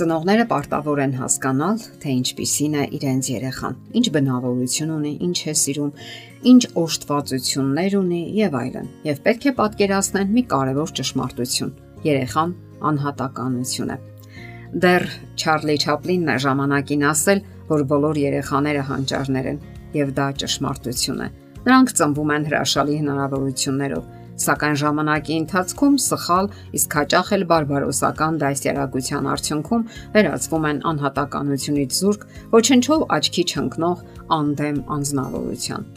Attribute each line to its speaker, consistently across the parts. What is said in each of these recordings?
Speaker 1: Ծնողները պարտավոր են հասկանալ, թե ինչպիսին է իրենց երեխան, ինչ բնավորություն ունի, ինչ է սիրում, ինչ օժտվածություններ ունի եւ այլն։ Եվ պետք է պատկերացնեն մի կարևոր ճշմարտություն. երեխան անհատականություն է։ Դեռ Չարլի Չապլինն է ժամանակին ասել, որ բոլոր երեխաները հանճարներ են, եւ դա ճշմարտություն է։ Նրանք ծնվում են հրաշալի հնարավորություններով սակայն ժամանակի ընթացքում սխալ, իսկ հաճախ էլ բարբարոսական դասյարակության արդյունքում վերածվում են անհատականությունից զուրկ, ոչնչով աչքի չընկնող անդեմ անznավորության։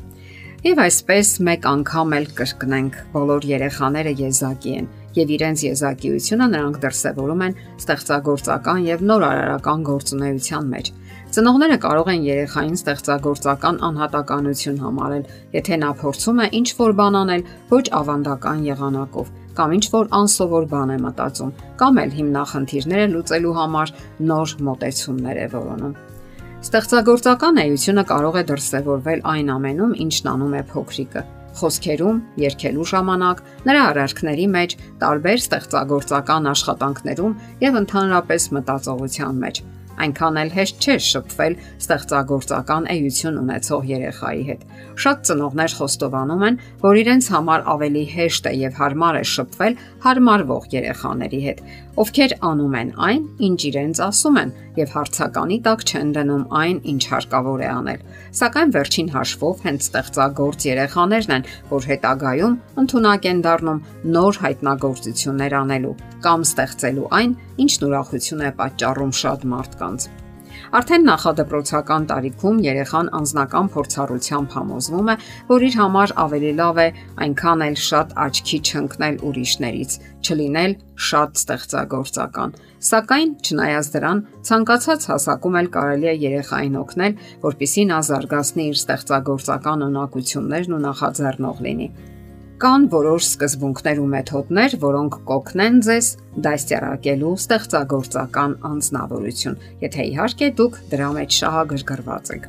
Speaker 1: Եվ այսպես մեկ անգամ էլ կրկնենք, բոլոր երեխաները եզակի են, եւ իրենց եզակիությունը նրանք դրսեւորում են ստեղծագործական եւ նոր արարական գործունեության մեջ Ծնողները կարող են երեխային ստեղծագործական անհատականություն համարել, եթե նա փորձում է ինչ որ բան անել ոչ ավանդական եղանակով, կամ ինչ որ անսովոր բան է մտածում, կամ էլ հիմնախնդիրները լուծելու համար նոր մոտեցումներ է որոնում։ Ստեղծագործական էությունը կարող է դրսևորվել այն ամենում, ինչն անում է փոքրիկը խոսքերում, երկելու ժամանակ, նրա արարքների մեջ, տարբեր ստեղծագործական աշխատանքներում եւ ընդհանրապես մտածողության մեջ այնքան էլ հեշտ չէ շփվել ստեղծագործական էություն ունեցող երեխայի հետ։ Շատ ծնողներ խոստովանում են, որ իրենց համար ավելի հեշտ է եւ հարմար է շփվել հարմարվող երեխաների հետ, ովքեր անում են այն, ինչ իրենց ասում են եւ հարցականի տակ չեն դնում այն, ինչ հարկավոր է անել։ Սակայն վերջին հաշվով հենց ստեղծագործ երեխաներն են, որ հետագայում ընդունակ են դառնում նոր հայտնագործություններ անելու կամ ստեղծելու այն, ինչն ուրախություն է պատճառում շատ մարդկանց։ Արդեն նախադպրոցական տարիքում երեխան անznական փորձառությամբ համոզվում է, որ իր համար ավելի լավ է այնքան էլ շատ աչքի չընկնել ուրիշներից, չլինել շատ ստեղծագործական։ Սակայն չնայած դրան, ցանկացած հասակում էլ կարելի է երեխային օգնել, որpիսի նա զարգացնի իր ստեղծագործական ունակություններն ու նախաձեռնող լինի։ Կան որոշ սկզբունքներ ու մեթոդներ, որոնք կօգնեն ձեզ դաստիարակելու ստեղծագործական անznավորություն, եթե իհարկե դուք դրա մեջ շահագրգռված եք։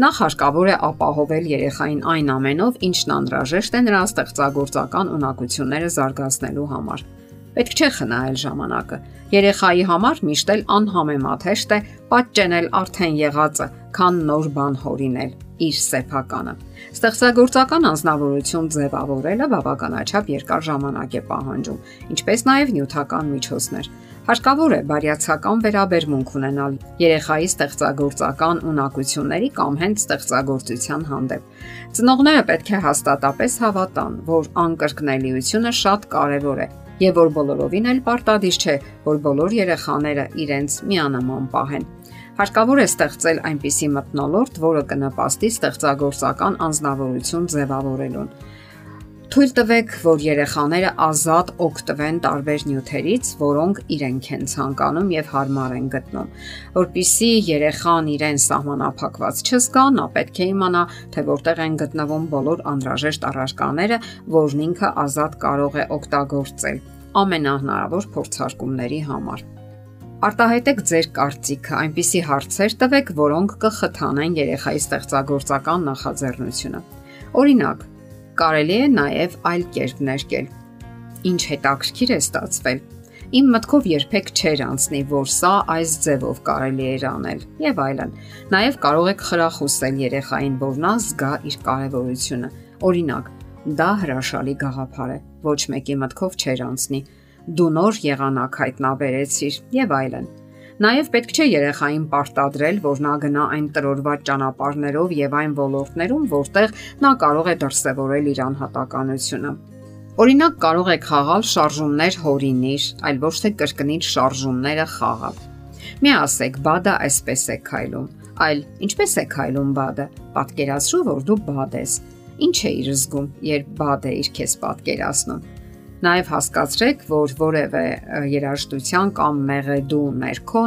Speaker 1: Նախ հարկավոր է ապահովել երեխային այն ամենով, ինչն անհրաժեշտ է նրա ստեղծագործական ունակությունները զարգացնելու համար։ Պետք չէ խնայել ժամանակը։ Երեխայի համար միշտ էլ անհամեմատ հեշտ է պատճենել արդեն եղածը, քան նոր բան հորինել իր սեփականը։ Ստեղծագործական անznավորություն ձևավորելը բավականաչափ երկար ժամանակ է պահանջում, ինչպես նաև նյութական միջոցներ։ Հարկավոր է բարյացակամ վերաբերմունք ունենալ երեխայի ստեղծագործական ունակությունների կամ հենց ստեղծագործության հանդեպ։ Ծնողները պետք է հաստատապես հավատան, որ անկրկնելիությունը շատ կարևոր է եւ որ բոլորովին էլ պարտադիր չէ, որ բոլոր երեխաները իրենց միանման պահեն։ Հարկավոր է ստեղծել այնպիսի մտնոլորտ, որը կնպաստի ստեղծագործական անznավորություն ձևավորելուն։ Թույլ տվեք, որ երեխաները ազատ օգտվեն տարբեր նյութերից, որոնք իրենք են ցանկանում եւ հարմար են գտնում։ Որpիսի երեխան իրեն սահմանափակված չզգա, նա պետք է իմանա, թե որտեղ են գտնվում բոլոր անհրաժեշտ առարկաները, որն ինքը ազատ կարող է օգտագործել ամենահնարավոր փորձարկումների համար։ Արտահայտեք ձեր կարծիքը, այնպիսի հարցեր տվեք, որոնք կխթանեն երեխայի ստեղծագործական նախաձեռնությունը։ Օրինակ, կարելի է նաև այլ կերպ ներկել։ Ինչ հետաքրքիր է ստացվել։ Իմ մտքով երբեք չէր անցնի, որ սա այս ձևով կարելի էր անել, եւ այլն։ Նաև կարող եք խրախուսել երեխային, որ նա զգա իր կարևորությունը։ Օրինակ, դա հրաշալի գաղափար է։ Ոչ մեկի մտքով չէր անցնի դու նոր եղանակ հայտնաբերեցիր եւ այլն։ Նաև պետք չէ երեխային պարտադրել, որ նա գնա այն տրորված ճանապարհներով եւ այն ոլորտներում, որտեղ նա կարող է դրսևորել իր անհատականությունը։ Օրինակ կարող եք խաղալ շարժումներ հորինիր, այլ ոչ թե կրկնիչ շարժումները խաղալ։ Մի ասեք, բադը այսպես է քայլում, այլ ինչպես է քայլում բադը։ Պատկերացրու, որ դու բադ ես։ Ինչ է իր զգում, երբ բադ է իր քեզ պատկերացնում Նաև հասկացրեք, որ որևէ երաժշտության կամ մեղեդու ներքո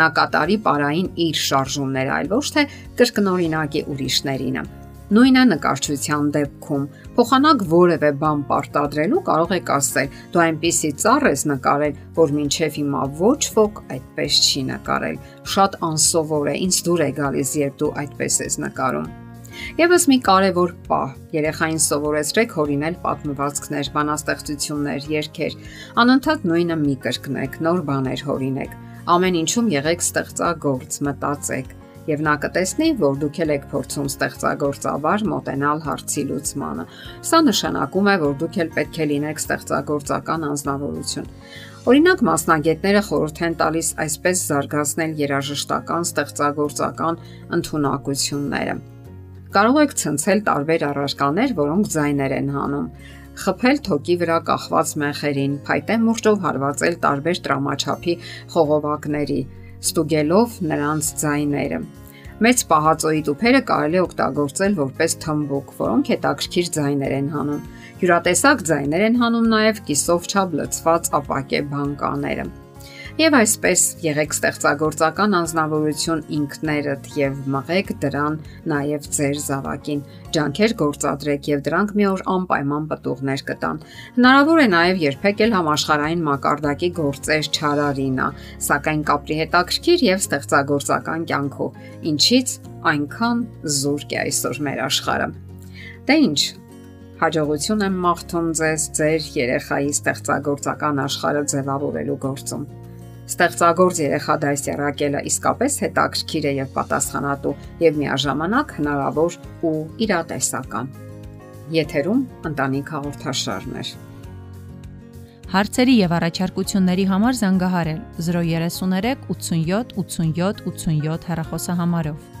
Speaker 1: նա կատարի պարային իր շարժումները, այլ ոչ թե կրկնօրինակի ուրիշներինը։ Նույնը նկարչության դեպքում փոխանակ որևէ բան պարտադրելու կարող եք ասել. դու այնպիսի ծառ ես նկարել, որ մինչև հիմա ոչ ոք այդպես չի նկարել։ Շատ անսովոր է, ինձ դուր է գալիս, երբ դու այդպես ես նկարում։ Եվս մի կարևոր պահ՝ երեխային սովորեցրեք հորինել պատմվածքներ, բանաստեղծություններ, երգեր։ Անընդհատ նույնը մի կրկնեք, նոր բաներ հորինեք։ Ամեն ինչում եղեք ստեղծագործ, մտածեք եւ նա կտեսնի, որ դուք եք փորձում ստեղծագործաբար մոտենալ հարցի լուծմանը։ Սա նշանակում է, որ դուք ել պետք է լինեք ստեղծագործական անznավորություն։ Օրինակ մասնագետները խորհուրդ են տալիս այսպես զարգացնել երաժշտական ստեղծագործական ընտունակությունները։ Կարող եք ցնցել տարբեր առարկաներ, որոնք ձայներ են հանում խփել թոկի վրա կախված մեխերին, փայտե մուրճով հարվածել տարբեր տրամաչափի խողովակների, ստուգելով նրանց ձայները։ Մեծ պահածոյի տուփերը կարելի է օգտագործել որպես թմբուկ, որոնք հետաքրքիր ձայներ են հանում։ Յուրատեսակ ձայներ են հանում նաև կիսով չափ լցված ապակե բանկաները։ Եվ այսպես եղեք ստեղծագործական անznավորություն ինքներդ եւ մղեք դրան նաեւ ձեր զավակին։ Ջանքեր գործադրեք եւ դրանք մի օր անպայման պատուղներ կտան։ Հնարավոր է նաեւ երբեք էլ համաշխարային մակարդակի գործեր չարարինա, սակայն կապրի հետաքրքիր եւ ստեղծագործական կյանքով, ինչից այնքան զուրկ է այսօր մեր աշխարհը։ Դե ինչ, Հաջողություն եմ մաղթում ձեզ ձեր երեխայի ստեղծագործական աշխարհը ձևավորելու գործում։ Ստեղծագործ երեխա դասյարակելը իսկապես հետաքրքիր է եւ պատասխանատու եւ միաժամանակ հնարավոր ու իրատեսական։ Եթերում ընտանիք հաղորդաշարներ։
Speaker 2: Հարցերի եւ առաջարկությունների համար զանգահարել 033 87 87 87 հեռախոսահամարով։